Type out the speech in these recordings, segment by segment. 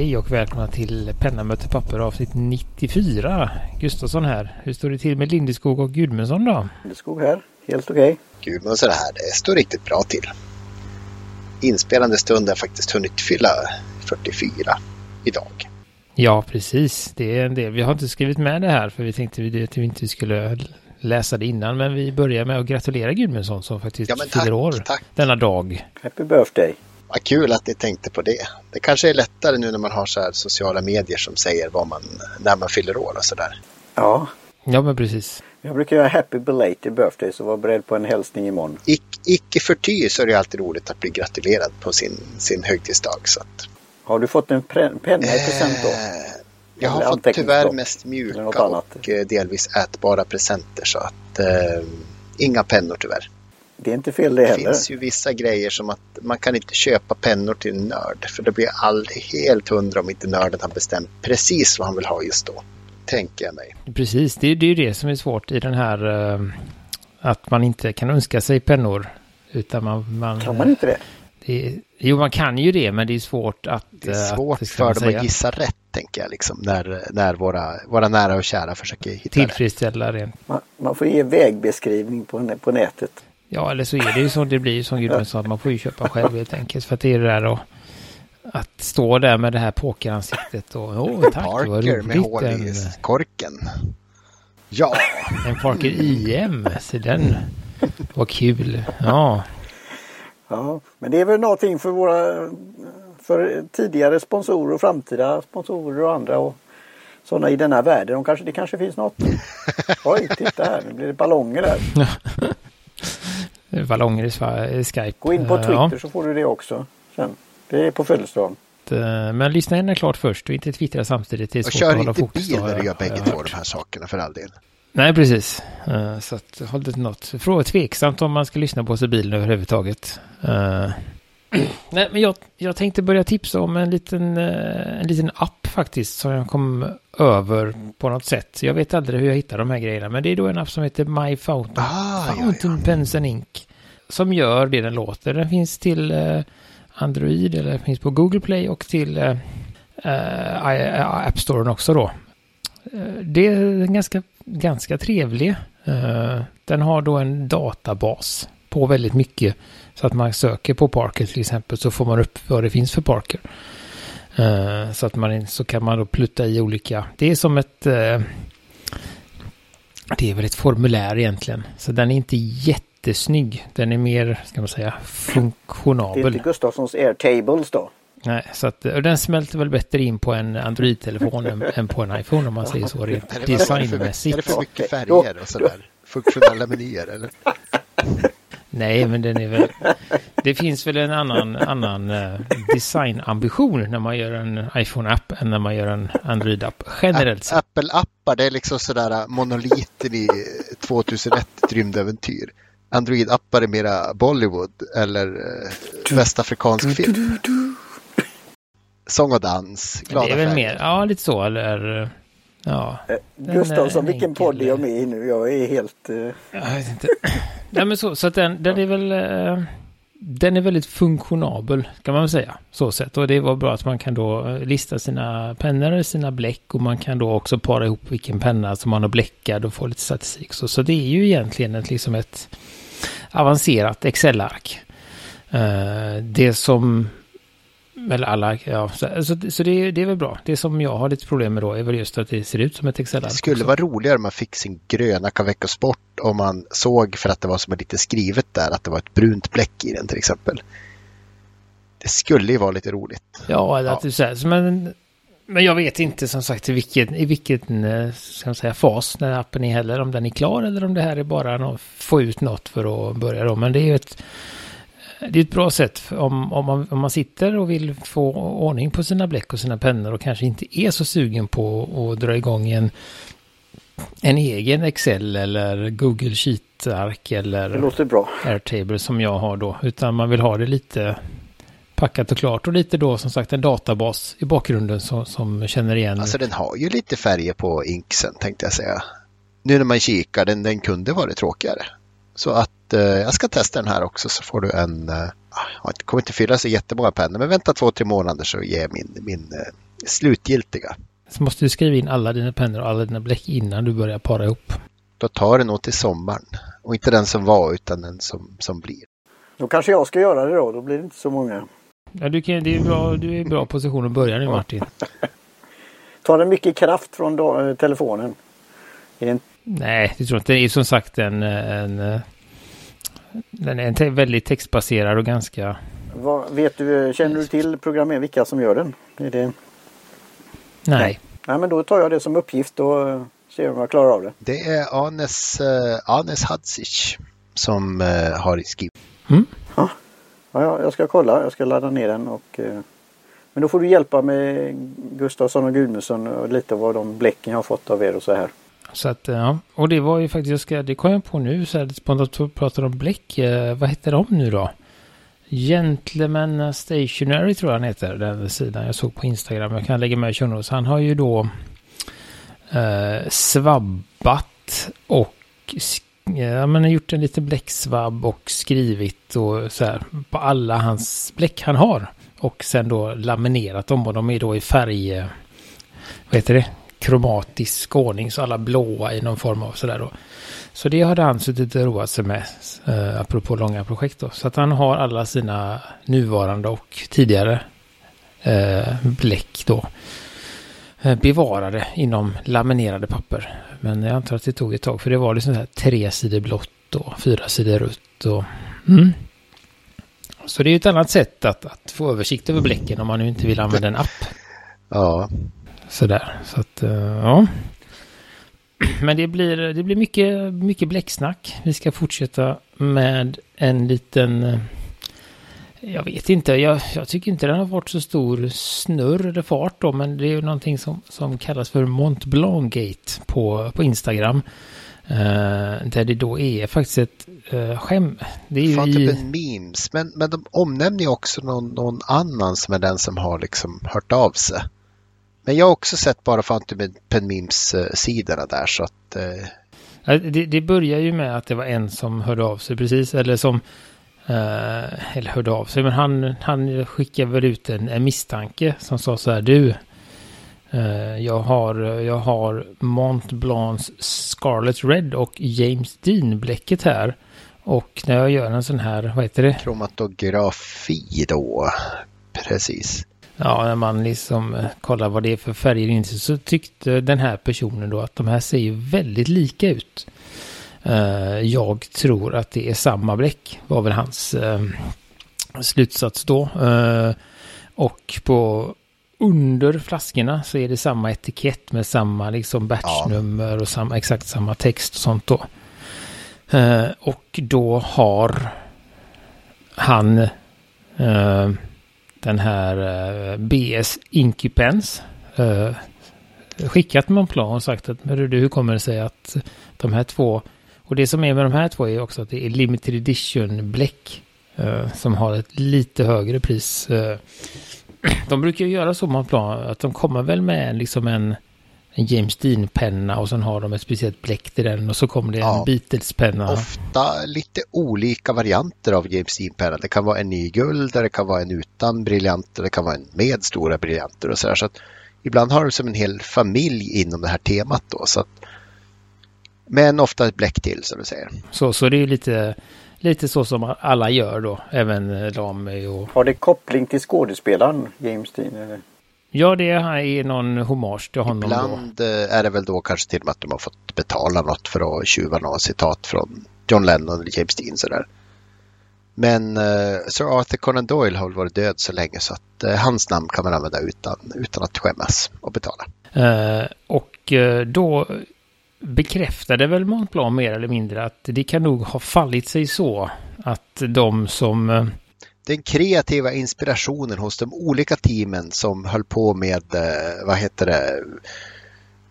Hej och välkomna till Penna möter papper avsnitt 94. Gustafsson här. Hur står det till med Lindeskog och Gudmundsson då? Lindeskog här, helt okej. Okay. Gudmundsson här, det står riktigt bra till. Inspelande stund har faktiskt hunnit fylla 44 idag. Ja, precis. Det är en del. Vi har inte skrivit med det här för vi tänkte att vi inte skulle läsa det innan. Men vi börjar med att gratulera Gudmundsson som faktiskt ja, fyller år tack. denna dag. Happy birthday! Vad kul att ni tänkte på det. Det kanske är lättare nu när man har så här sociala medier som säger vad man, när man fyller år och sådär. Ja. Ja, men precis. Jag brukar göra happy belated birthday så var beredd på en hälsning imorgon. Ic icke förty så är det alltid roligt att bli gratulerad på sin, sin högtidsdag. Så att... Har du fått en penna i present då? Eh, jag har fått tyvärr mest mjuka och eh, delvis ätbara presenter så att eh, inga pennor tyvärr. Det är inte fel det heller. Det finns ju vissa grejer som att man kan inte köpa pennor till en nörd. För det blir aldrig helt hundra om inte nörden har bestämt precis vad han vill ha just då. Tänker jag mig. Precis, det, det är ju det som är svårt i den här uh, att man inte kan önska sig pennor. Utan man, man kan man inte det? det? Jo, man kan ju det, men det är svårt att... Det är svårt att, för dem att gissa rätt, tänker jag, liksom, när, när våra, våra nära och kära försöker hitta Tillfredsställa det. Man, man får ge vägbeskrivning på, på nätet. Ja, eller så är det ju så det blir som Gudrun sa, att man får ju köpa själv helt enkelt. För att det är det där och att stå där med det här pokeransiktet och åh tack, Parker vad roligt. med hål i korken. Ja. En Parker IM, så den var kul. Ja. Ja, men det är väl någonting för våra för tidigare sponsorer och framtida sponsorer och andra och sådana i denna världen. De kanske, det kanske finns något. Oj, titta här, nu blir det ballonger där. ballonger i Skype. Gå in på Twitter ja. så får du det också sen. Det är på födelsedagen. Eh, men lyssna gärna klart först och inte twittra samtidigt. Det är och kör inte bil när du gör bägge två de här sakerna för all del. Nej, precis. Uh, så att håll det till något. Fråga tveksamt om man ska lyssna på sig bilen överhuvudtaget. Nej, men jag, jag tänkte börja tipsa om en liten, uh, en liten app faktiskt som jag kom över på något sätt. Jag vet aldrig hur jag hittar de här grejerna, men det är då en app som heter My Fountain, ah, Fountain ja, ja. Pens and Ink. Som gör det den låter. Den finns till Android eller finns på Google Play och till App Store också då. Det är ganska ganska trevlig. Den har då en databas på väldigt mycket. Så att man söker på Parker till exempel så får man upp vad det finns för Parker. Uh, så att man så kan man då plutta i olika. Det är som ett uh, det är väl ett formulär egentligen. Så den är inte jättesnygg. Den är mer, ska man säga, funktionabel. Det är inte Gustafssons Airtables då? Nej, så att och den smälter väl bättre in på en Android-telefon än, än, på en iPhone om man säger så rent designmässigt. Är det för mycket färger och sådär? Funktionella menyer eller? Nej, men den är väl... Det finns väl en annan, annan uh, designambition när man gör en iPhone-app än när man gör en Android-app. Generellt sett. Apple-appar, det är liksom sådär eh, monoliten i 2001 rymdäventyr. Android-appar är mera Bollywood eller uh, västafrikansk film sång och dans, glada Det är väl färger. mer, ja lite så eller ja. Eh, Gustavsson, vilken podd är jag med i nu? Jag är helt... Uh... Jag vet inte. Nej men så, så att den, den är väl... Uh, den är väldigt funktionabel kan man väl säga. Så sett. Och det var bra att man kan då lista sina pennor, sina bläck och man kan då också para ihop vilken penna som man har bläckad och få lite statistik. Så, så det är ju egentligen ett, liksom ett avancerat Excel-ark. Uh, det som eller alla, ja. Så, så, så det, det, är väl bra. Det som jag har lite problem med då är väl just att det ser ut som ett Excel-ark. Det skulle också. vara roligare om man fick sin gröna Caveco Sport om man såg för att det var som lite skrivet där att det var ett brunt bläck i den till exempel. Det skulle ju vara lite roligt. Ja, eller att ja. så men, men jag vet inte som sagt i vilken, i vilken eh, ska säga, fas när appen är heller. Om den är klar eller om det här är bara att få ut något för att börja då. Men det är ju ett det är ett bra sätt om, om, man, om man sitter och vill få ordning på sina bläck och sina pennor och kanske inte är så sugen på att dra igång en, en egen Excel eller Google Sheet-ark eller det låter bra. Airtable som jag har då. Utan man vill ha det lite packat och klart och lite då som sagt en databas i bakgrunden som, som känner igen. Alltså den har ju lite färger på inksen tänkte jag säga. Nu när man kikar, den, den kunde varit tråkigare. Så att eh, jag ska testa den här också så får du en, eh, ah, jag kommer inte fylla så jättemånga pennor men vänta två, tre månader så ger jag min, min eh, slutgiltiga. Så måste du skriva in alla dina pennor och alla dina bläck innan du börjar para ihop. Då tar det nog till sommaren. Och inte den som var utan den som, som blir. Då kanske jag ska göra det då. Då blir det inte så många. Ja, du, kan, det är bra, du är i bra position att börja nu Martin. Tar det mycket kraft från då, eh, telefonen? Är det en... Nej, det tror jag inte. Det är som sagt en, en, den är väldigt textbaserad och ganska... Vad, vet du, känner du till programmering, vilka som gör den? Är det... Nej. Nej, men då tar jag det som uppgift och eh, ser om jag klarar av det. Det är Anes, uh, Anes Hadzic som uh, har skrivit. Mm. Ja. ja, jag ska kolla. Jag ska ladda ner den och uh, men då får du hjälpa med Gustafsson och Gudmundsson och lite vad de bläcken jag har fått av er och så här. Så att, ja. Och det var ju faktiskt, jag ska, det kom jag på nu så här spontant pratar om bläck. Eh, vad heter de nu då? Gentleman Stationary tror jag han heter, den sidan jag såg på Instagram. Jag kan lägga med i Han har ju då eh, svabbat och ja, men gjort en liten bläcksvabb och skrivit och så här på alla hans bläck han har. Och sen då laminerat dem och de är då i färg, eh, vad heter det, kromatisk ordning. Så alla blåa i någon form av sådär då. Så det hade han suttit och roat sig med, eh, apropå långa projekt då. Så att han har alla sina nuvarande och tidigare eh, bläck då eh, bevarade inom laminerade papper. Men jag antar att det tog ett tag för det var liksom så här tre sidor blått och fyra sidor rött och mm. Så det är ett annat sätt att, att få översikt över bläcken om man nu inte vill använda en app. Ja. Sådär, så att uh, ja. Men det blir, det blir mycket, mycket bläcksnack. Vi ska fortsätta med en liten... Eh, jag vet inte, jag, jag, tycker inte den har varit så stor snurr eller fart då, men det är ju någonting som, som kallas för Mont Blanc Gate på, på Instagram. Uh, där det då är faktiskt ett uh, skäm. Det är ju Fan, i... typ en memes. Men, men de omnämner ju också någon, någon annan som är den som har liksom hört av sig. Men jag har också sett bara Fantomen Memes-sidorna där så att... Eh... Det, det börjar ju med att det var en som hörde av sig precis, eller som... Eh, eller hörde av sig, men han, han skickade väl ut en, en misstanke som sa så här, du... Eh, jag, har, jag har Mont Blancs Scarlet Red och James Dean-bläcket här. Och när jag gör en sån här, vad heter det? Kromatografi då. Precis. Ja, när man liksom eh, kollar vad det är för färger in så tyckte den här personen då att de här ser ju väldigt lika ut. Uh, jag tror att det är samma bläck, var väl hans uh, slutsats då. Uh, och på under flaskorna så är det samma etikett med samma liksom batchnummer ja. och samma, exakt samma text och sånt då. och då har han den här eh, BS Incupens eh, skickat med en plan och sagt att hur kommer det sig att de här två och det som är med de här två är också att det är limited edition bläck eh, som har ett lite högre pris. De brukar ju göra så med plan att de kommer väl med liksom en en James Dean-penna och sen har de ett speciellt bläck till den och så kommer det en ja, Beatles-penna. Ofta lite olika varianter av James Dean-penna. Det kan vara en i guld, det kan vara en utan briljanter, det kan vara en med stora briljanter och sådär. Så att ibland har du som en hel familj inom det här temat då. Så att, men ofta ett bläck till som du säger. Så, så det är lite, lite så som alla gör då, även Lamy och... Har det koppling till skådespelaren James Dean? Eller? Ja, det är någon hommage till honom. Ibland då. Eh, är det väl då kanske till och med att de har fått betala något för att tjuva några citat från John Lennon eller James Dean sådär. Men uh, Sir Arthur Conan Doyle har väl varit död så länge så att uh, hans namn kan man använda utan, utan att skämmas och betala. Uh, och då bekräftade väl Montblanc mer eller mindre att det kan nog ha fallit sig så att de som den kreativa inspirationen hos de olika teamen som höll på med, eh, vad heter det,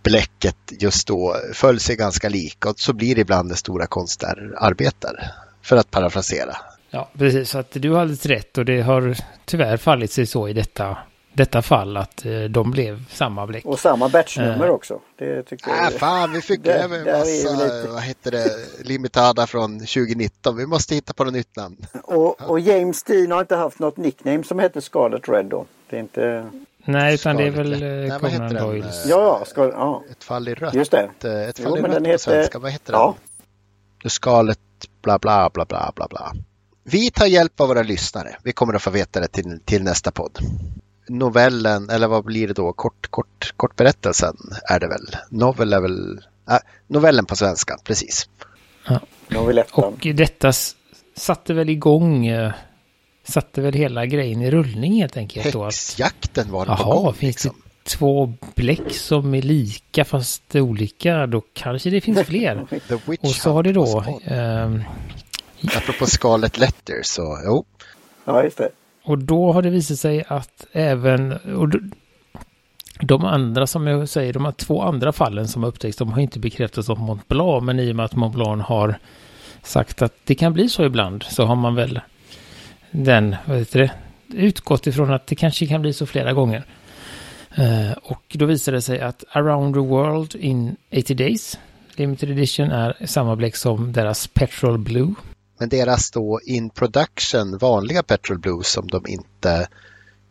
bläcket just då föll sig ganska lika och så blir det ibland när stora konstnärer arbetar. För att parafrasera. Ja, precis. Så att du har alldeles rätt och det har tyvärr fallit sig så i detta detta fall att eh, de blev samma bläck. Och samma batchnummer uh, också. Det tycker jag. Äh, fan, vi fick det, en massa, lite... vad heter det, limitada från 2019. Vi måste hitta på något nytt namn. Och, och James Dean har inte haft något nickname som heter Scarlet Red då? Det är inte... Nej, utan det är Scarlet väl eh, Nej, Conan den? Doyles. Ja, ja, ska, ja. Ett fall i rött. just det. Eh, Ett Jo, fall i men rött den på heter- svenska. Vad heter den? Ja, The Scarlet bla bla bla bla bla bla. Vi tar hjälp av våra lyssnare. Vi kommer att få veta det till, till nästa podd. Novellen, eller vad blir det då? Kort, kort, kortberättelsen är det väl? Novel är väl... Äh, novellen på svenska, precis. novellettan. Och detta satte väl igång, eh, satte väl hela grejen i rullning helt enkelt. Då, att, Häxjakten var på jaha, gång. finns Liksom. det två bläck som är lika fast olika, då kanske det finns fler. Och så har det då, ehm, Apropå Scarlet Letter så, jo. Ja, just det och då har det visat sig att även, och de andra som jag säger, de här två andra fallen som har upptäckts, de har inte bekräftats av Mont Blanc, men i och med att Mont Blanc har sagt att det kan bli så ibland, så har man väl den, vad heter det, utgått ifrån att det kanske kan bli så flera gånger. Eh, och då visade det sig att Around the World in 80 Days, Limited Edition, är samma bläck som deras Petrol Blue. Men deras då in production vanliga Petrol Blues som de inte,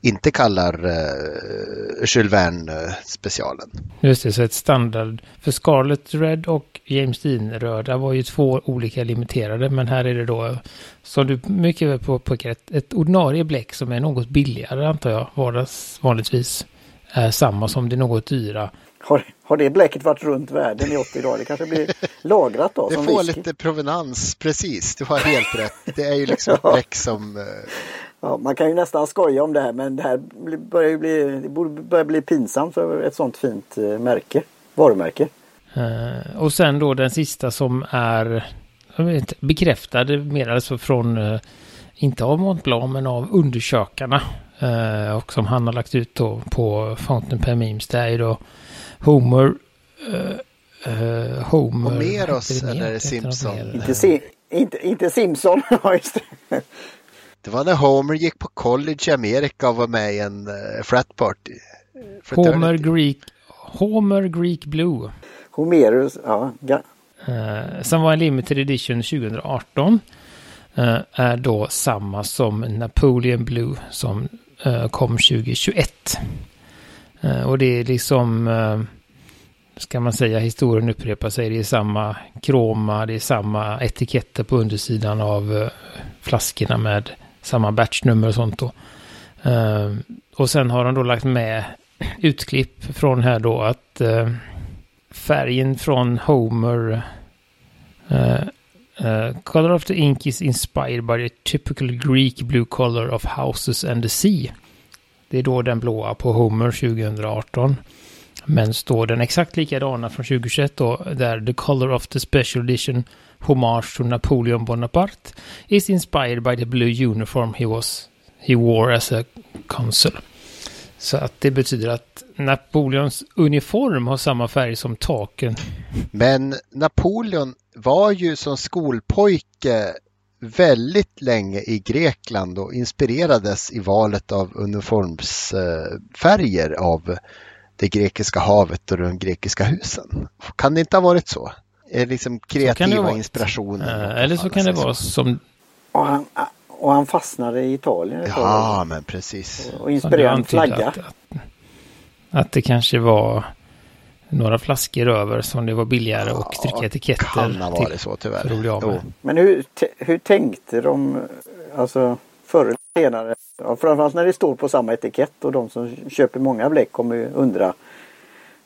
inte kallar uh, Jules Verne eh, specialen. Just det, så ett standard. För Scarlet Red och James Dean röda var ju två olika limiterade, men här är det då, som du mycket väl påpekar, ett, ett ordinarie bläck som är något billigare antar jag, vardags, vanligtvis är samma som det något dyra. Har, har det bläcket varit runt världen i 80 dagar? Det kanske blir lagrat då Det som får whisky. lite provenans, precis. Du har helt rätt. Det är ju liksom ett Ja. bläck som... eh, Ja, man kan ju nästan skoja om det här men det här börjar ju bli, det borde börja bli pinsamt för ett sånt fint eh, märke, varumärke. Eh, och sen då den sista som är bekräftad mer alltså från, inte av Mont Blanc, men av undersökarna. Och som han har lagt ut då på Fountain Pen Memes. Det är ju då Homer... eh, Homer... Homeros eller Simpson? Inte, si, inte, inte Simpson, ja just det. Det var när Homer gick på college i Amerika och var med i en uh, frat party. Homer. Greek... Homer Greek Blue. Homerus, ja. Ga, Eh, som var en limited edition 2018. eh, är då samma som Napoleon Blue som kom 2021. Eh, och det är liksom, eh, ska man säga, historien upprepar sig. Det är samma kroma, det är samma etiketter på undersidan av eh, flaskorna med samma batchnummer och sånt då. Och sen har de då lagt med utklipp från här då att färgen från Homer uh, uh, color of the ink is inspired by the typical Greek blue color of houses and the sea. Det är då den blåa på Homer 2018. Men står den exakt likadana från 2021 då, där the color of the special edition homage to Napoleon Bonaparte is inspired by the blue uniform he was he wore as a consul. Så att det betyder att Napoleons uniform har samma färg som taken. Men Napoleon var ju som skolpojke väldigt länge i Grekland och inspirerades i valet av uniformsfärger av det grekiska havet och de grekiska husen. Kan det inte ha varit så? Är liksom kreativa varit. inspirationen. Eh, eller så kan det vara som... och, han, och han fastnade i Italien Ja, men precis. och inspirerade en flagga. Att, att, att det kanske var några flaskor över som det var billigare och trycka etiketter Kan ha varit till. så tyvärr. Men hur, hur tänkte de, alltså förr eller senare, ja, framförallt när det står på samma etikett och de som köper många bläck kommer ju undra.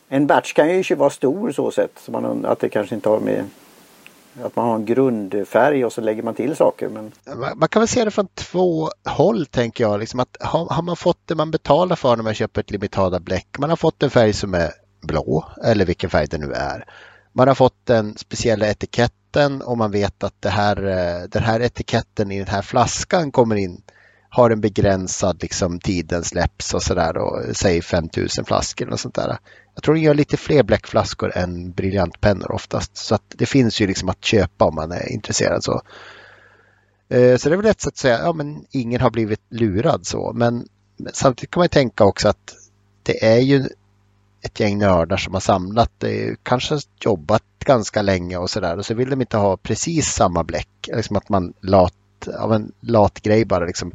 En batch kan ju inte vara stor så sett, så man undrar att det kanske inte har med att man har en grundfärg och så lägger man till saker. Men Man man kan väl se det från två håll tänker jag. Liksom att har, har man fått det man betalar för när man köper ett limitada bläck. Man har fått en färg som är blå eller vilken färg det nu är. Man har fått den speciella etiketten och man vet att det här, eh, den här etiketten i den här flaskan kommer in har en begränsad liksom, tid den släpps och sådär och eh, säg 5000 flaskor och sånt där. Jag tror den gör lite fler bläckflaskor än briljantpennor oftast. Så att det finns ju liksom att köpa om man är intresserad. Så eh, Så det är väl ett sätt att säga, ja men ingen har blivit lurad så. Men men samtidigt kan man ju tänka också att det är ju ett gäng nördar som har samlat eh, kanske jobbat ganska länge och sådär. Och så vill de inte ha precis samma bläck. Liksom att man lat, av en lat grej bara liksom.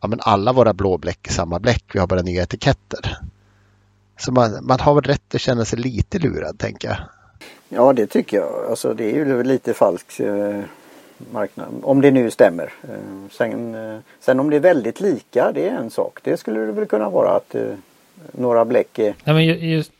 ja, men alla våra blåbläck är samma bläck, vi har bara nya etiketter. Så man, man har väl rätt att känna sig lite lurad, tänker jag. Ja, det tycker jag. Alltså det är ju lite falsk eh, marknad. Om det nu stämmer. Eh, sen, eh, sen om det är väldigt lika, det är en sak. Det skulle det väl kunna vara att eh, några bläck. Nej, men just,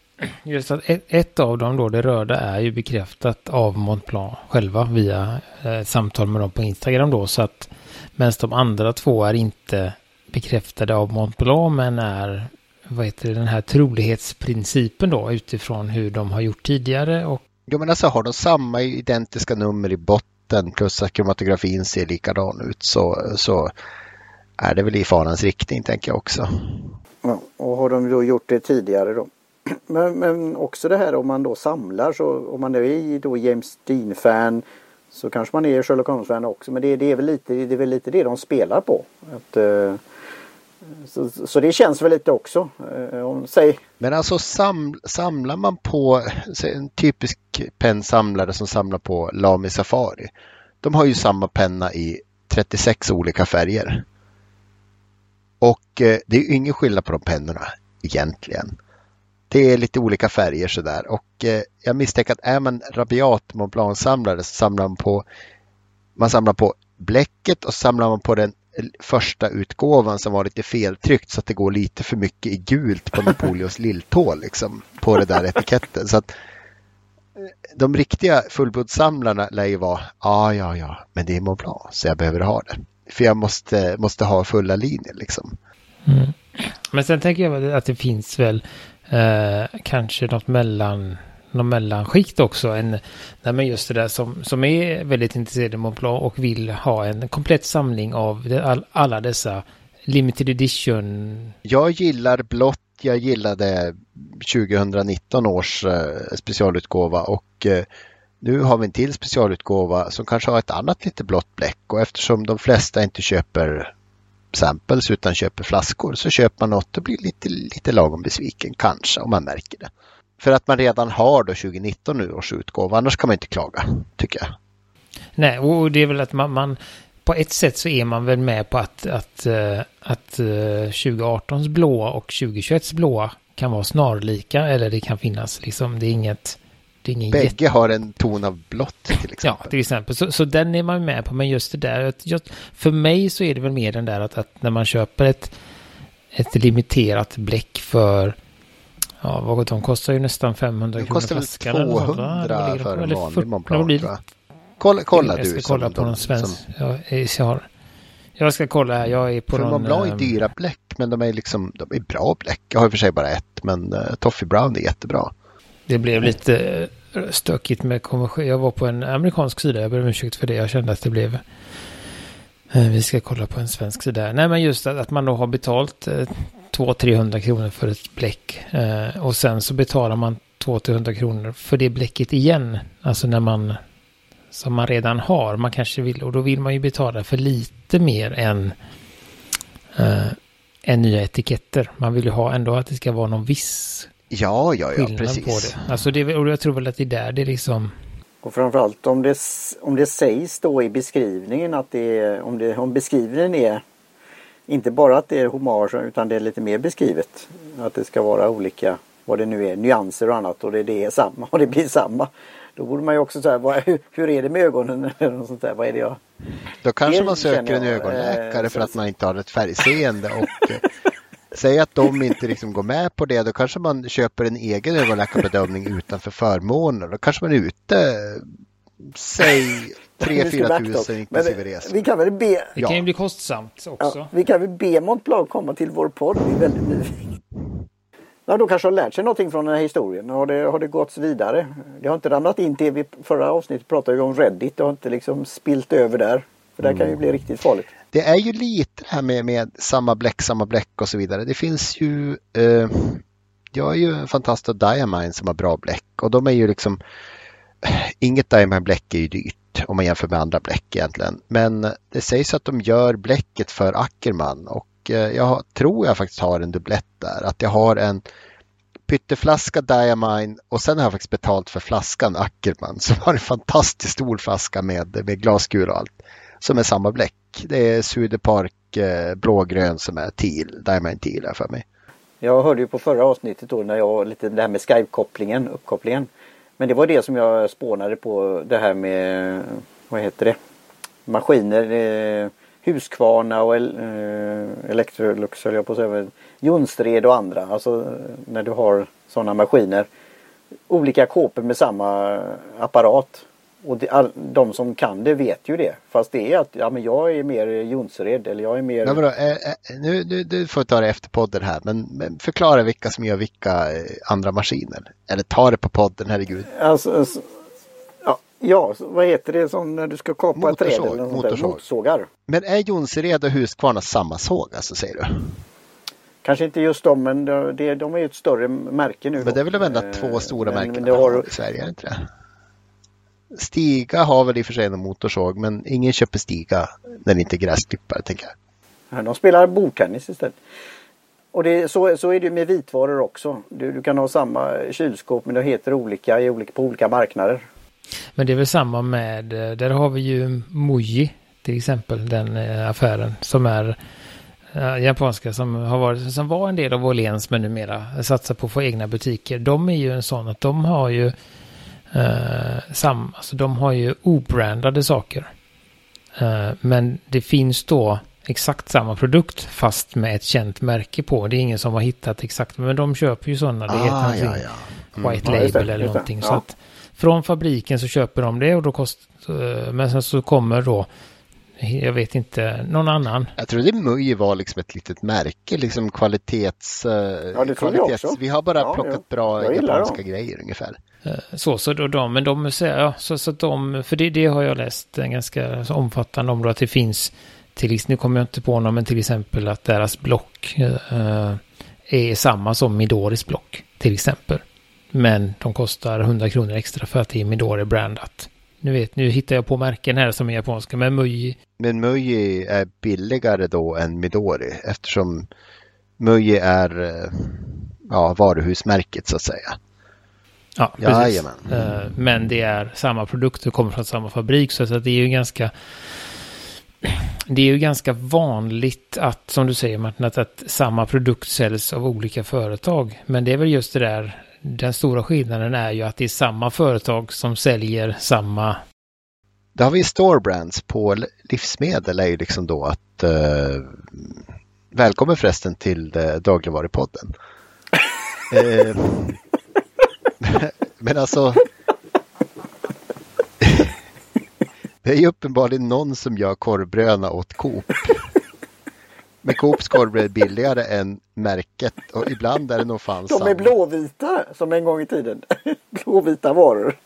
just att ett, ett, av dem då, det röda, är ju bekräftat av Montblanc själva via eh, samtal med dem på Instagram då. Så att medan de andra två är inte bekräftade av Montblanc men är vad heter det, den här trolighetsprincipen då utifrån hur de har gjort tidigare. Och... Jo men alltså har de samma identiska nummer i botten plus att kromatografin ser likadan ut så, så är det väl i farans riktning tänker jag också. Ja, och har de då gjort det tidigare då? Men, men också det här om man då samlar så om man nu är då James Dean-fan så kanske man är Sherlock Holmes-fan också. Men det, det, är väl lite, det är väl lite det de spelar på. Att, eh, så, så, det känns väl lite också. Eh, om, säg. Men alltså sam, samlar man på en typisk pennsamlare som samlar på Lami Safari. De har ju samma penna i 36 olika färger. Och uh, det är ingen skillnad på de pennorna egentligen. Det är lite olika färger sådär och eh, jag misstänker att är man rabiat Montblanc-samlare så samlar man på man samlar på bläcket och samlar man på den första utgåvan som var lite feltryckt så att det går lite för mycket i gult på Napoleons lilltå liksom på det där etiketten. Så att eh, de riktiga fullblodssamlarna lär ju vara, ja, ja, ja, men det är Montblanc så jag behöver ha det. För jag måste, måste ha fulla linjer liksom. Mm. Men sen tänker jag att det finns väl Eh, kanske något mellan något mellanskikt också. En, nej men just det där som, som är väldigt intresserad av Montblanc och vill ha en komplett samling av all, alla dessa limited edition. Jag gillar blått. Jag gillade 2019 års eh, specialutgåva och eh, nu har vi en till specialutgåva som kanske har ett annat lite blått bläck och eftersom de flesta inte köper samples utan köper flaskor så köper man något och blir lite, lite lagom besviken kanske om man märker det. För att man redan har då 2019 nu års utgåva, annars kan man inte klaga tycker jag. Nej, och det är väl att man, man på ett sätt så är man väl med på att, att, eh, att, eh, att 2018s blåa och 2021s blåa kan vara snarlika eller det kan finnas liksom, det är inget det är ingen Bägge jätte... har en ton av blått till exempel. Ja, till exempel. Så, så den är man med på. Men just det där, just, för mig så är det väl mer den där att, att när man köper ett, ett limiterat bläck för Ja, vad de kostar ju nästan 500 kronor flaskan. Det kostar väl 200 för en vanlig Montblanc jag. Kolla, kolla jag du. Jag ska kolla på någon svensk. Som... Jag, jag, har, jag ska kolla här. Jag är på för någon... Montblanc är ehm, dyra bläck. Men de är liksom, de är bra bläck. Jag har i och för sig bara ett. Men uh, Toffee Brown är jättebra. Det blev lite eh, stökigt med konversion. Jag var på en amerikansk sida. Jag ber om ursäkt för det. Jag kände att det blev... Eh, vi ska kolla på en svensk sida. Nej, men just att, att man då har betalt eh, 200-300 kronor för ett bläck. Och sen så betalar man 200-300 kronor för det bläcket igen. Alltså när man... Som man redan har. Man kanske vill... Och då vill man ju betala för lite mer än... Än nya etiketter. Man vill ju ha ändå att det ska vara någon viss Ja, ja, ja, precis. På det. Alltså det, och jag tror väl att det är där det liksom... Och framförallt om det, om det sägs då i beskrivningen att det är, om, det, om beskrivningen är inte bara att det är hommage utan det är lite mer beskrivet. Att det ska vara olika, vad det nu är, nyanser och annat och det, det är samma och det blir samma. Då borde man ju också säga, vad, hur, är det med ögonen eller något sånt där, vad är det jag... Då kanske man söker en ögonläkare eh, för att man inte har ett färgseende och Säg att de inte liksom går med på det, då kanske man köper en egen ögonläkarbedömning utanför förmåner. Då kanske man är ute, säg 3-4 tusen inklusive resor. Vi kan väl be... Det kan ju bli kostsamt också. Ja, vi kan väl be Montblanc komma till vår podd, vi är väldigt nyfikna. Ja, då kanske har lärt sig någonting från den här historien. Har det, har det gått vidare? Det har inte ramlat in till, vi förra avsnittet pratade vi om Reddit, det har inte liksom spilt över där. För det kan ju bli riktigt farligt. Det är ju lite det här med, med samma bläck, samma bläck och så vidare. Det finns ju eh, Jag är ju en fantast av Diamine som har bra bläck och de är ju liksom Inget Diamine bläck är ju dyrt om man jämför med andra bläck egentligen. Men det sägs att de gör bläcket för Ackerman och eh, jag tror jag faktiskt har en dubblett där. Att jag har en pytteflaska Diamine och sen har jag faktiskt betalt för flaskan Ackerman som har en fantastiskt stor flaska med, med glaskul och allt som är samma bläck. Det är Sudepark eh, blågrön som är teal, diamond teal här för mig. Jag hörde ju på förra avsnittet då när jag lite det här med Skype-kopplingen, uppkopplingen. Men det var det som jag spånade på det här med, vad heter det, maskiner, eh, Husqvarna och el, eh, Electrolux höll jag på att säga, Jonsered och andra. Alltså när du har sådana maskiner. Olika kåpor med samma apparat. Och all, de som kan det vet ju det. Fast det är att ja, men jag är mer Jonsered eller jag är mer... Men då, eh, eh, nu, nu, du får ta det efter podden här men, men förklara vilka som gör vilka eh, andra maskiner. Eller ta det på podden, herregud. Alltså, alltså, ja, ja, vad heter det som när du ska kapa ett träd? Motorsåg, Eller motorsåg. Motorsågar. Men är Jonsered och Husqvarna samma såg alltså säger du? Kanske inte just de men de, det- de är ju ett större märke nu. Men det är väl de enda Eh, två stora men- märkena men har, i Sverige, är det inte det? Stiga har väl i och för sig en motorsåg men ingen köper Stiga när det inte är gräsklippare tänker jag. Ja, De spelar bordtennis istället. Och det, så, så är det med vitvaror också. Du, du kan ha samma kylskåp men det heter olika, i olika på olika marknader. Men det är väl samma med, eh, där har vi ju Muji till exempel, den eh, affären som är eh, japanska som har varit, som var en del av Åhléns men numera satsar på att få egna butiker. De är ju en sån att de har ju eh, sam, alltså de har ju obrandade saker. Eh, men det finns då exakt samma produkt fast med ett känt märke på. Det är ingen som har hittat exakt, men de köper ju sådana. Det heter Ah, någonting ja, ja. white Ja, just det, label eller någonting. Ja. Så att från fabriken så köper de det och då kostar, men sen så kommer då, jag vet inte, någon annan. Jag trodde Muji var liksom ett litet märke, liksom kvalitets... eh, Ja, det trodde jag också. Vi har bara Ja, plockat ja. bra japanska dem. grejer ungefär. Eh, så, så då de, men de säger, ja, så, så att de, för det, det har jag läst en ganska omfattande om då att det finns, till, nu kommer jag inte på någon, men till exempel att deras block eh, är samma som Midoris block, till exempel. Men de kostar 100 kronor extra för att det är Midori brandat. Nu vet, nu hittar jag på märken här som är japanska, men Muji Men Muji är billigare då än Midori eftersom Muji är eh, ja, varuhusmärket så att säga. Ja, precis. Eh, Men det är samma produkter, kommer från samma fabrik. Så att det är ju ganska... Det är ju ganska vanligt att, som du säger Martin, att, att samma produkt säljs av olika företag. Men det är väl just det där, den stora skillnaden är ju att det är samma företag som säljer samma... Då har vi store brands på livsmedel är ju liksom då att eh, välkommen förresten till eh, dagligvarupodden. eh, men alltså det är ju uppenbarligen någon som gör korvbröna åt Coop. Men Coops korvbröd är billigare än märket och ibland är det nog fan De är blåvita som en gång i tiden. blåvita varor.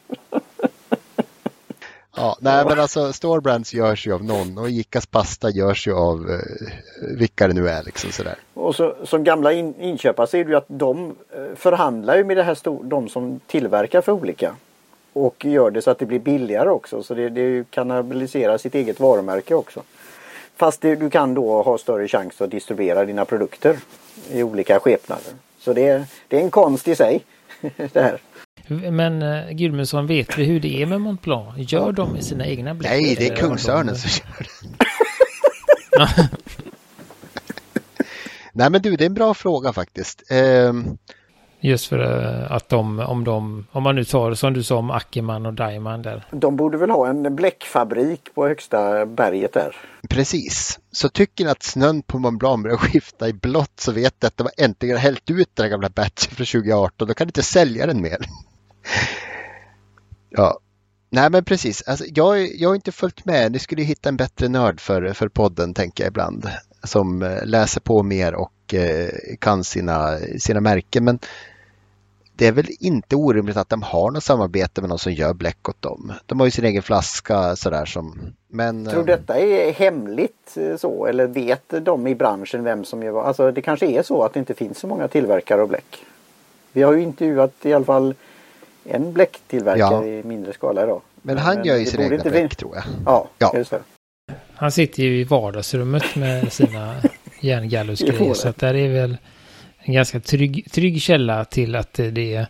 Ja, nej men alltså Storebrands görs ju av någon och Icas pasta görs ju av eh, vilka det nu är liksom sådär. Och så, som gamla in, inköpare ser du ju att de eh, förhandlar ju med det här stor, de som tillverkar för olika. Och gör det så att det blir billigare också. Så det, det kannibaliserar sitt eget varumärke också. Fast det, du kan då ha större chans att distribuera dina produkter i olika skepnader. Så det, är- det är en konst i sig. det här. Men uh, Gudmundsson, vet vi hur det är med Mont Blanc? Gör de i sina egna bläck? Nej, det är Kungsörnen de- som gör det. Nej men du, det är en bra fråga faktiskt. Ehm, Just för eh, att de, om de, om man nu tar som du sa om Ackerman och Diamond där. De borde väl ha en bläckfabrik på högsta berget där. precis. Så tycker ni att snön på Mont Blanc börjar skifta i blått så vet ni att de har äntligen hällt ut den gamla batchen från 2018. Då kan ni inte sälja den mer. Ja. Nej men precis. Alltså, jag, jag har inte följt med. Ni skulle ju hitta en bättre nörd för, för podden tänker jag ibland. Som eh, läser på mer och eh, kan sina, sina märken. Men det är väl inte orimligt att de har något samarbete med någon som gör bläck åt dem. De har ju sin egen flaska sådär som... Men, Tror eh, detta är hemligt eh, så eller vet de i branschen vem som gör vad? Alltså det kanske är så att det inte finns så många tillverkare av bläck. Vi har ju intervjuat i alla fall en bläcktillverkare Ja. i mindre skala idag. men han gör ju sina egna inte bläck tror jag. Ja, Ja. just det. Han sitter ju i vardagsrummet med sina järngallusgrejer. Så det. att där är väl en ganska trygg, trygg källa till att det är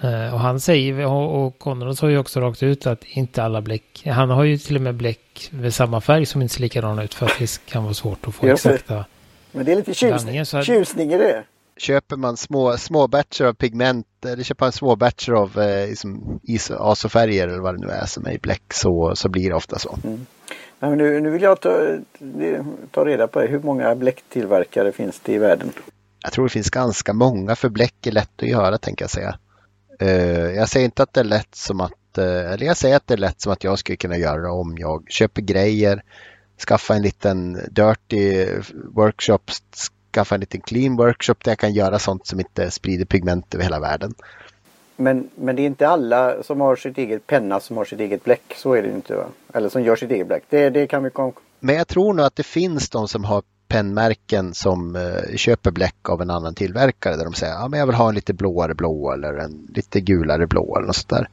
Eh, och han säger, och, och Conrad sa ju också rakt ut att inte alla bläck, han har ju till och med bläck med samma färg som inte ser likadana ut för att det kan vara svårt att få exakta. Men det är lite tjusning, tjusning i det. Köper man små, små batcher av pigment eller köper man små batcher av eh, liksom is, azofärger eller vad det nu är som är i bläck så, så blir det ofta så. Nej, men nu, nu vill jag ta, ta reda på hur många bläcktillverkare finns det i världen. Jag tror det finns ganska många för bläck är lätt att göra tänker jag säga. Eh, jag säger inte att det är lätt som att, eh, eller jag säger att det är lätt som att jag skulle kunna göra det om jag köper grejer, skaffa en liten dirty workshop, skaffa en liten clean workshop där jag kan göra sånt som inte sprider pigment över hela världen. Men, men det är inte alla som har sitt eget penna som har sitt eget bläck. Så är det inte. Va? Eller som gör sitt eget bläck. Det, det kan vi kom... Men jag tror nog att det finns de som har pennmärken som eh, köper bläck av en annan tillverkare där de säger ja, men jag vill ha en lite blåare blå eller en lite gulare blå eller något sånt där.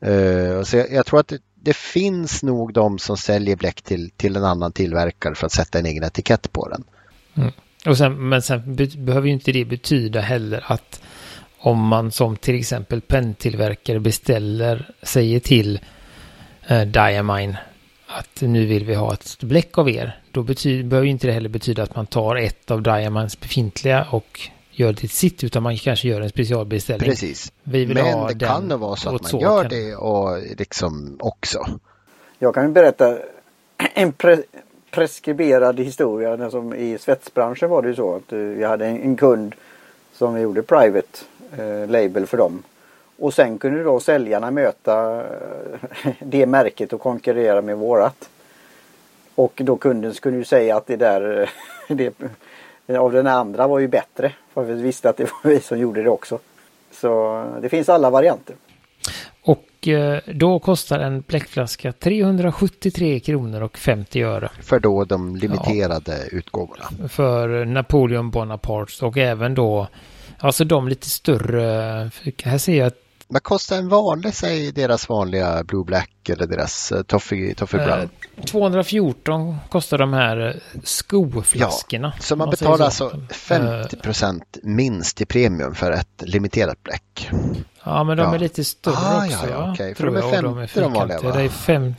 Eh, så jag, jag tror att det, det finns nog de som säljer bläck till, till en annan tillverkare för att sätta en egen etikett på den. Och sen, men sen be, behöver ju inte det betyda heller att om man som till exempel penntillverkare beställer, säger till eh, Diamine att nu vill vi ha ett bläck av er. Då betyder, behöver ju inte det heller betyda att man tar ett av Diamines befintliga och gör det till sitt, utan man kanske gör en specialbeställning. Precis. Vi vill ha Men det den kan nog vara så att man så gör kan- det och liksom också. Jag kan ju berätta en pre, preskriberad historia. Den som I svetsbranschen var det ju så att eh, vi hade en, en kund som vi gjorde private eh, label för dem. Och sen kunde då säljarna möta eh, det märket och konkurrera med vårat. Och då kunden skulle ju säga att det där eh, det, av den andra var ju bättre. För vi visste att det var vi som gjorde det också. Så det finns alla varianter. Och eh, då kostar en bläckflaska 373 kronor och 50 öre. För då de limiterade utgåvorna. för Napoleon Bonaparte och även då alltså de lite större. Här ser jag Vad kostar en vanlig, säg deras vanliga Blue Black eller deras uh, Toffee, toffee eh, Brown? 214 kostar de här eh, skoflaskorna. Så man säger betalar så. alltså 50 procent minst i premium för ett limiterat bläck. Ja, men de Ja. är lite större Ah, ja, också. ja, okej. För tror de är jag, och 50 de vanliga, va? Det är fem.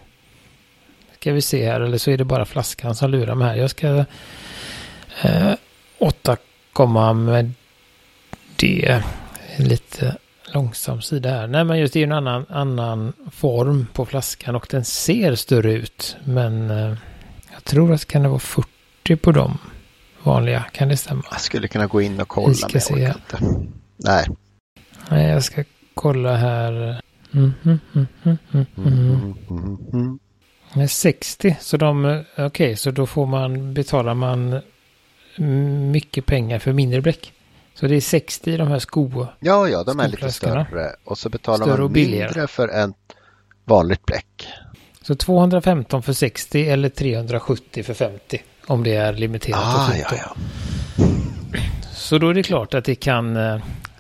Ska vi se här, eller så är det bara flaskan som lurar mig här. Jag ska eh, återkomma med det. Lite långsam sida här. Nej, men just det är en annan, annan form på flaskan och den ser större ut. Men eh, jag tror att det kan det vara 40 på dem vanliga. Kan det stämma? Jag skulle kunna gå in och kolla Vi ska se. Nej. Nej, jag ska kolla här. Mm, mm, mm, mm, mm, mm. Mm, 60, så de, okej, så då får man, betalar man mycket pengar för mindre bläck. Så det är 60 i de här sko. Ja, ja, de är lite större. Och så betalar Större man mindre för ett vanligt bläck. Så 215 för 60 eller 370 för 50. Om det är limiterat Ah, ja, ja. Så då är det klart att det kan, eh,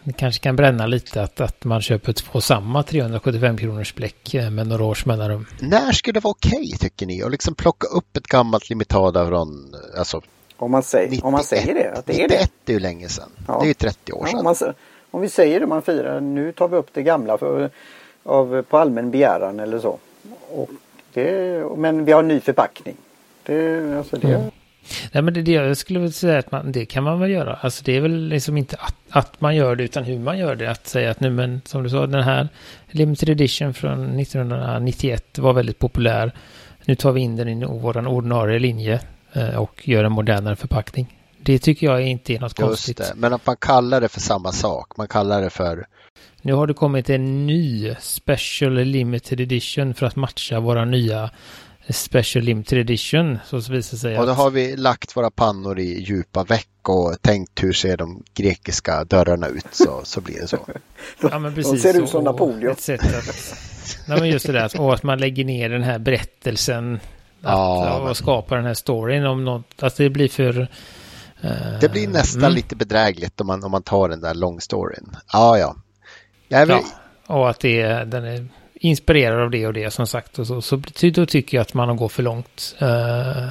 det kanske kan bränna lite att, att man köper två samma 375 kronors bläck eh, med några års mellanrum. När skulle det vara okej tycker ni? Att liksom plocka upp ett gammalt limitada från, alltså Om man, säger, 91. om man säger det, att det är det. 91 är ju länge sedan. Ja. Det är ju 30 år Ja, sedan. om, man, om vi säger det, man firar, nu tar vi upp det gamla för, av, på allmän begäran eller så. Och det, men vi har en ny förpackning. Det, alltså det, Mm. Nej men det, det jag skulle väl säga att man, det kan man väl göra. Alltså det är väl liksom inte att, att man gör det utan hur man gör det. Att säga att nu men som du sa den här limited edition från 1991 var väldigt populär. Nu tar vi in den i vår ordinarie linje eh, och gör en modernare förpackning. Det tycker jag inte är något Just konstigt. det, men att man kallar det för samma sak. Man kallar det för, Nu har det kommit en ny Special Limited Edition för att matcha våra nya Special Limited Edition. Så visar sig och då att... har vi lagt våra pannor i djupa veck och tänkt hur ser de grekiska dörrarna ut så, så blir det så. Ja, men precis. ser ut och- som Napoleon. Ett sätt att, nej, men just det där, att- och att man lägger ner den här berättelsen. Att, Ja, och men- skapar den här storyn om något. Att det blir för... eh, Det blir nästan mm, lite bedrägligt om man, om man tar den där long storyn. Ja, ja. Vill, Ja, och att det är, den är inspirerad av det och det som sagt. Och så, så då tycker jag att man går för långt. Uh,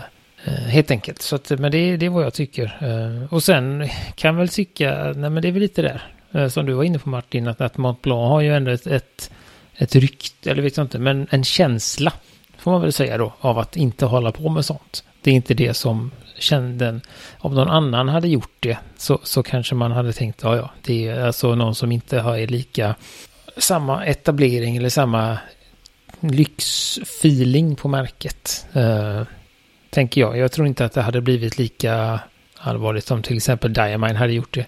helt enkelt. Så att, men det, det är vad jag tycker. Uh, och sen kan väl tycka, nej men det är väl lite där. Uh, som du var inne på Martin, att, att Mont Blanc har ju ändå ett, ett, ett rykte, eller vet jag inte, men en känsla, får man väl säga då, av att inte hålla på med sånt. Det är inte det som kände, om någon annan hade gjort det, så, så kanske man hade tänkt, ja ja, det är alltså någon som inte har lika, samma etablering eller samma lyxfeeling på märket. Uh, tänker jag. Jag tror inte att det hade blivit lika allvarligt som till exempel Diamine hade gjort det.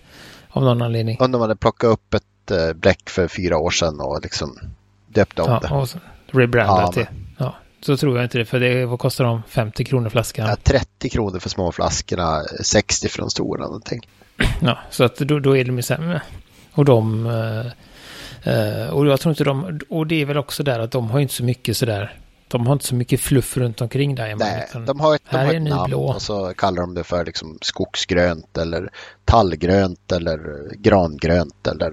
Av någon anledning. Om de hade plockat upp ett äh, bläck för fyra år sedan och liksom döpt om ja, det. Och rebrandat Ja, det. Ja, så tror jag inte det. För det, vad kostar de? 50 kronor flaskan? Ja, 30 kronor för små flaskorna, 60 för de stora någonting. Ja, så att då, då är de ju sämre. Och de... eh, eh, och jag tror inte de... Och det är väl också där att de har inte så mycket sådär... De har inte så mycket fluff runt omkring Diamond. Nej, de har ett, de här har ett namn blå. och så kallar de det för liksom skogsgrönt eller tallgrönt eller grangrönt eller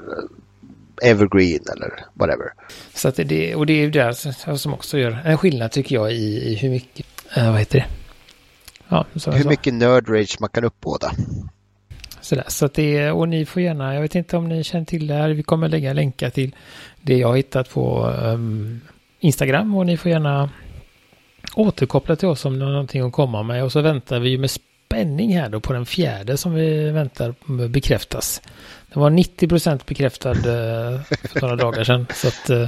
evergreen eller whatever. Så att det, och det är ju det som också gör en skillnad tycker jag i, i hur mycket... eh, vad heter det? Ja, Hur mycket nerd rage man kan uppbåda. Sådär, så att det, och ni får gärna, jag vet inte om ni känner till det här, vi kommer lägga länkar till det jag har hittat på um, Instagram och ni får gärna återkoppla till oss om ni har någonting att komma med och så väntar vi ju med spänning här då på den fjärde som vi väntar bekräftas. Det var 90 procent bekräftad eh, för några dagar sedan. Så att, eh,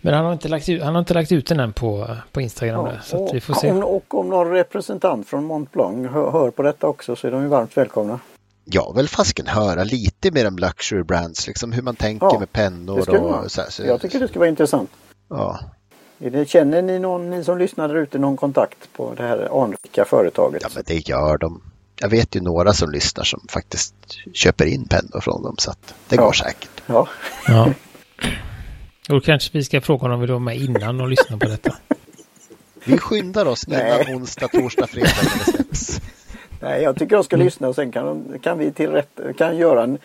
men han har, inte lagt ut, han har inte lagt ut den än på, på Instagram. där, så vi får se. om, och om någon representant från Mont Blanc hör, hör på detta också så är de ju varmt välkomna. Jag vill fasken höra lite mer om luxury brands, liksom hur man tänker Ja, med pennor och så, här, så Jag tycker det skulle vara intressant. ja. Känner ni någon, ni som lyssnar där ute, någon kontakt på det här anrika företaget? ja, men det gör de. Jag vet ju några som lyssnar som faktiskt köper in pennor från dem så att det Ja. går säkert. Ja. Ja. Då kanske vi ska fråga om vi vill vara med innan och lyssna på detta. Vi skyndar oss innan onsdag, torsdag, fredag när det släpps. Nej, jag tycker de ska lyssna och sen kan, kan vi till rätt, kan göra en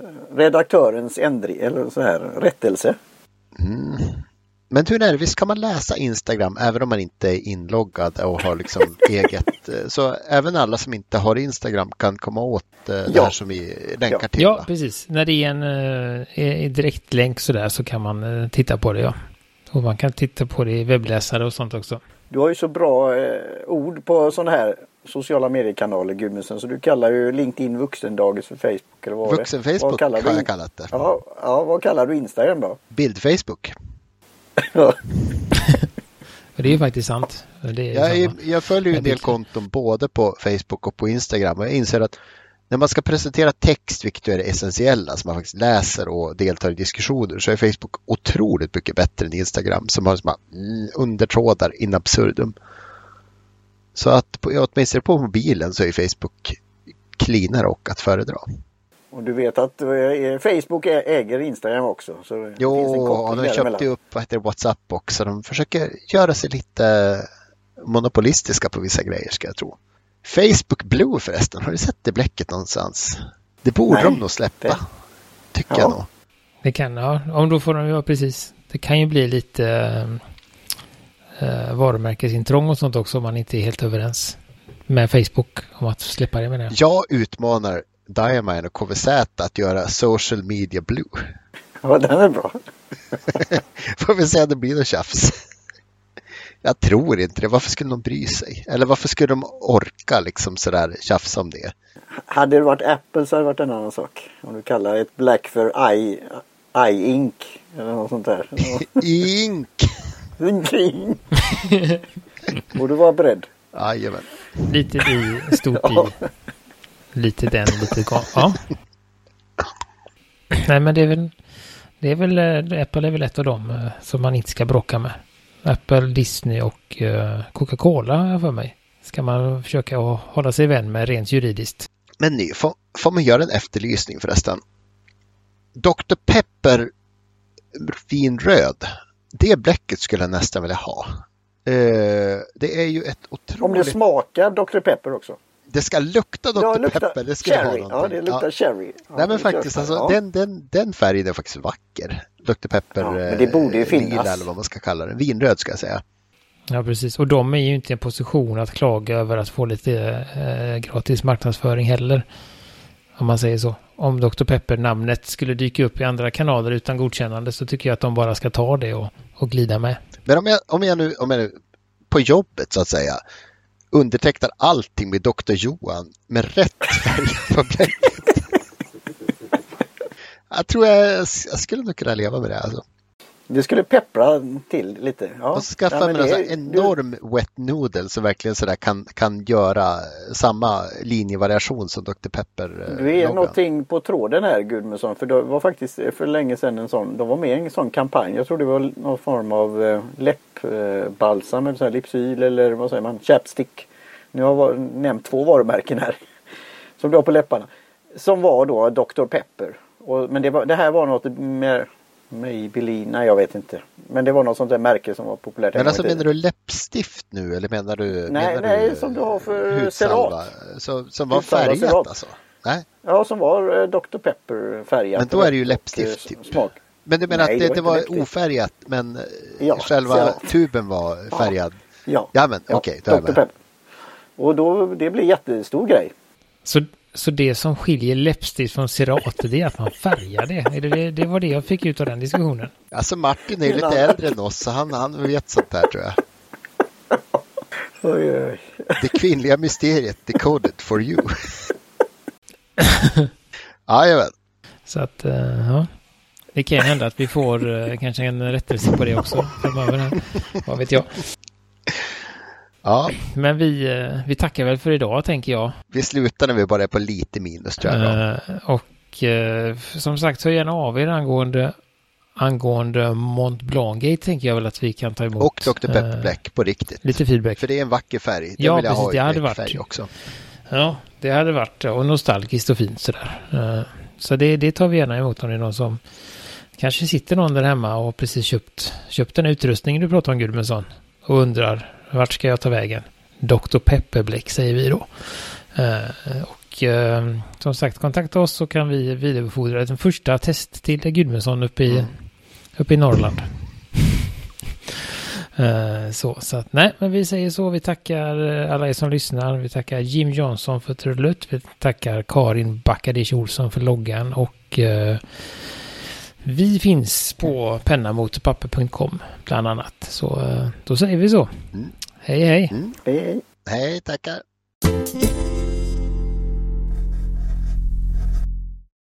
eh, redaktörens ändring eller så här rättelse. Mm. Men hur är det, visst kan man läsa Instagram även om man inte är inloggad och har liksom eget. eh, Så även alla som inte har Instagram kan komma åt eh, det Ja. här som vi länkar Ja. till. Ja, va? precis. När det är en eh, direktlänk sådär så kan man titta på det, ja. Och man kan titta på det i webbläsare och sånt också. Du har ju så bra eh, ord på sådana här sociala mediekanaler Gudmundsen så du kallar ju LinkedIn vuxendagis för Facebook eller vad? Vuxen Vad Facebook kallar har du? jag kallat det. Ja, ja, vad kallar du Instagram då? Bild-Facebook. Och det är ju faktiskt sant. Det är Jag, är- jag följer ju en del Bild. konton både på Facebook och på Instagram och jag inser att när man ska presentera text, vilket är det essentiella, som man faktiskt läser och deltar i diskussioner, så är Facebook otroligt mycket bättre än Instagram som har såna mm, undertrådar in absurdum. Så att på, åtminstone på mobilen så är Facebook cleanare och att föredra. Och du vet att eh, Facebook ä- äger Instagram också. Så det finns en Jo, koppling och de köpte ju upp vad heter WhatsApp också. De försöker göra sig lite monopolistiska på vissa grejer ska jag tro. Facebook Blue förresten, har du sett det bläcket någonstans? Det borde Nej, de nog släppa. det- Tycker Ja. jag nog. Det kan, ja. Om då får de, ja precis. Det kan ju bli lite eh, varumärkesintrång och sånt också om man inte är helt överens med Facebook om att släppa det med det. Jag utmanar Diamine och KVZ att göra social media blue. Ja, den är bra. Får vi se om det blir något tjafs. Jag tror inte det. Varför skulle de bry sig? Eller varför skulle de orka liksom sådär tjafsa om det? Hade det varit Apple så hade det varit en annan sak. Om du kallar ett Black för i, i Ink eller något sånt där. Ink! Ink. Borde vara beredd. Jajamän. Lite i, stort Ja. i. Lite den, lite ga- Ja. Nej men det är väl, det är väl, eh, Apple är väl ett av dem eh, som man inte ska bråka med. Apple, Disney och eh, Coca-Cola för mig. Ska man försöka hålla sig vän med rent juridiskt. Men nu får, får man göra en efterlysning förresten. Dr. Pepper vinröd. Det bläcket skulle jag nästan vilja ha. Eh, det är ju ett Om otroligt... det smakar Dr. Pepper också. Det ska lukta Dr. Ja, luktar Pepper. Det skulle cherry. ha Ja, det luktar cherry. Ja, Nej men faktiskt, så. alltså, ja. den, den, den färgen är faktiskt vacker. Dr. Pepper Ja, men det borde ju eh, finnas. lila eller vad man ska kalla den. Vinröd ska jag säga. Ja precis. Och de är ju inte i en position att klaga över att få lite eh, gratis marknadsföring heller. Om man säger så. Om Dr. Pepper-namnet skulle dyka upp i andra kanaler utan godkännande så tycker jag att de bara ska ta det och, och glida med. Men om jag, om jag nu, om jag nu på jobbet så att säga undertecknar allting med Dr. Johan med rätt färg på bläcket. jag tror jag, jag skulle nog kunna leva med det alltså. Det skulle peppra till lite. Ja. Och skaffa ja, mig men en det- enorm wet noodle som verkligen sådär kan, kan göra samma linjevariation som Dr. Pepper. eh, Du är loggan. någonting på tråden här Gudmundsson. För det var faktiskt för länge sedan en sån. De var med i en sån kampanj. Jag tror det var någon form av eh, läppbalsam eller Lipsyl eller vad säger man? Chapstick. Nu har jag nämnt två varumärken här. Som du har på läpparna. Som var då Dr. Pepper. Och, men det, var, det här var något mer Maybelline, nej jag vet inte. Men det var något sånt där märke som var populärt. en Men alltså menar du läppstift nu eller menar du? Nej, menar nej, du, som du har för? Cerat. Så, som var färgat alltså? Nej, Ja, som var eh, Dr. Pepper färgat. men då är det ju Och, läppstift eh, typ. Smak. Men du menar Nej, att det det, var det var ofärgat men eh, Ja, själva Cerat. tuben var färgad? Ja. Ja men okej, då är jag Dr. Pepper. Och då, det blir jättestor grej. Så, så det som skiljer läppstift från Cerat det är att man färgar det. Är det, det. Det var det jag fick ut av den diskussionen. Alltså Martin är lite äldre än oss så han, han vet sånt här tror jag. Oj, oj. Det kvinnliga mysteriet decoded for you. Jajamän. Så att, eh, ja. Det kan ju hända att vi får eh, kanske en rättelse på det också framöver. Här. Vad vet jag. Ja, Men vi, eh, vi tackar väl för idag tänker jag. vi slutar när vi bara är på lite minus tror jag. Eh, och eh, som sagt, hör gärna av er angående, angående Mont Blanc Gate tänker jag väl att vi kan ta emot. Och Dr. Pepper eh, Black på riktigt. Lite feedback. För det är en vacker färg. Den Ja, vill precis, ha det hade varit- också. Ja, det hade varit och nostalgiskt och fint sådär. Så det, det tar vi gärna emot om det är någon som kanske sitter någon där hemma och precis köpt, köpt den utrustningen du pratar om Gudmundsson och undrar vart ska jag ta vägen? Dr. Pepperbläck säger vi då. Eh, Och eh, som sagt, kontakta oss så kan vi vidarebefordra den första test till Gudmundsson uppe i, Mm. uppe i Norrland. Eh, Så, så att nej, men vi säger så. Vi tackar alla er som lyssnar. Vi tackar Jim Johnson för trudelutt. Vi tackar Karin Backadish Olsson för loggan och eh, vi finns på pennamotorpapper.com bland annat. Så eh, då säger vi så. Mm. Hej hej. Mm. Hej, hej. Hej, tackar.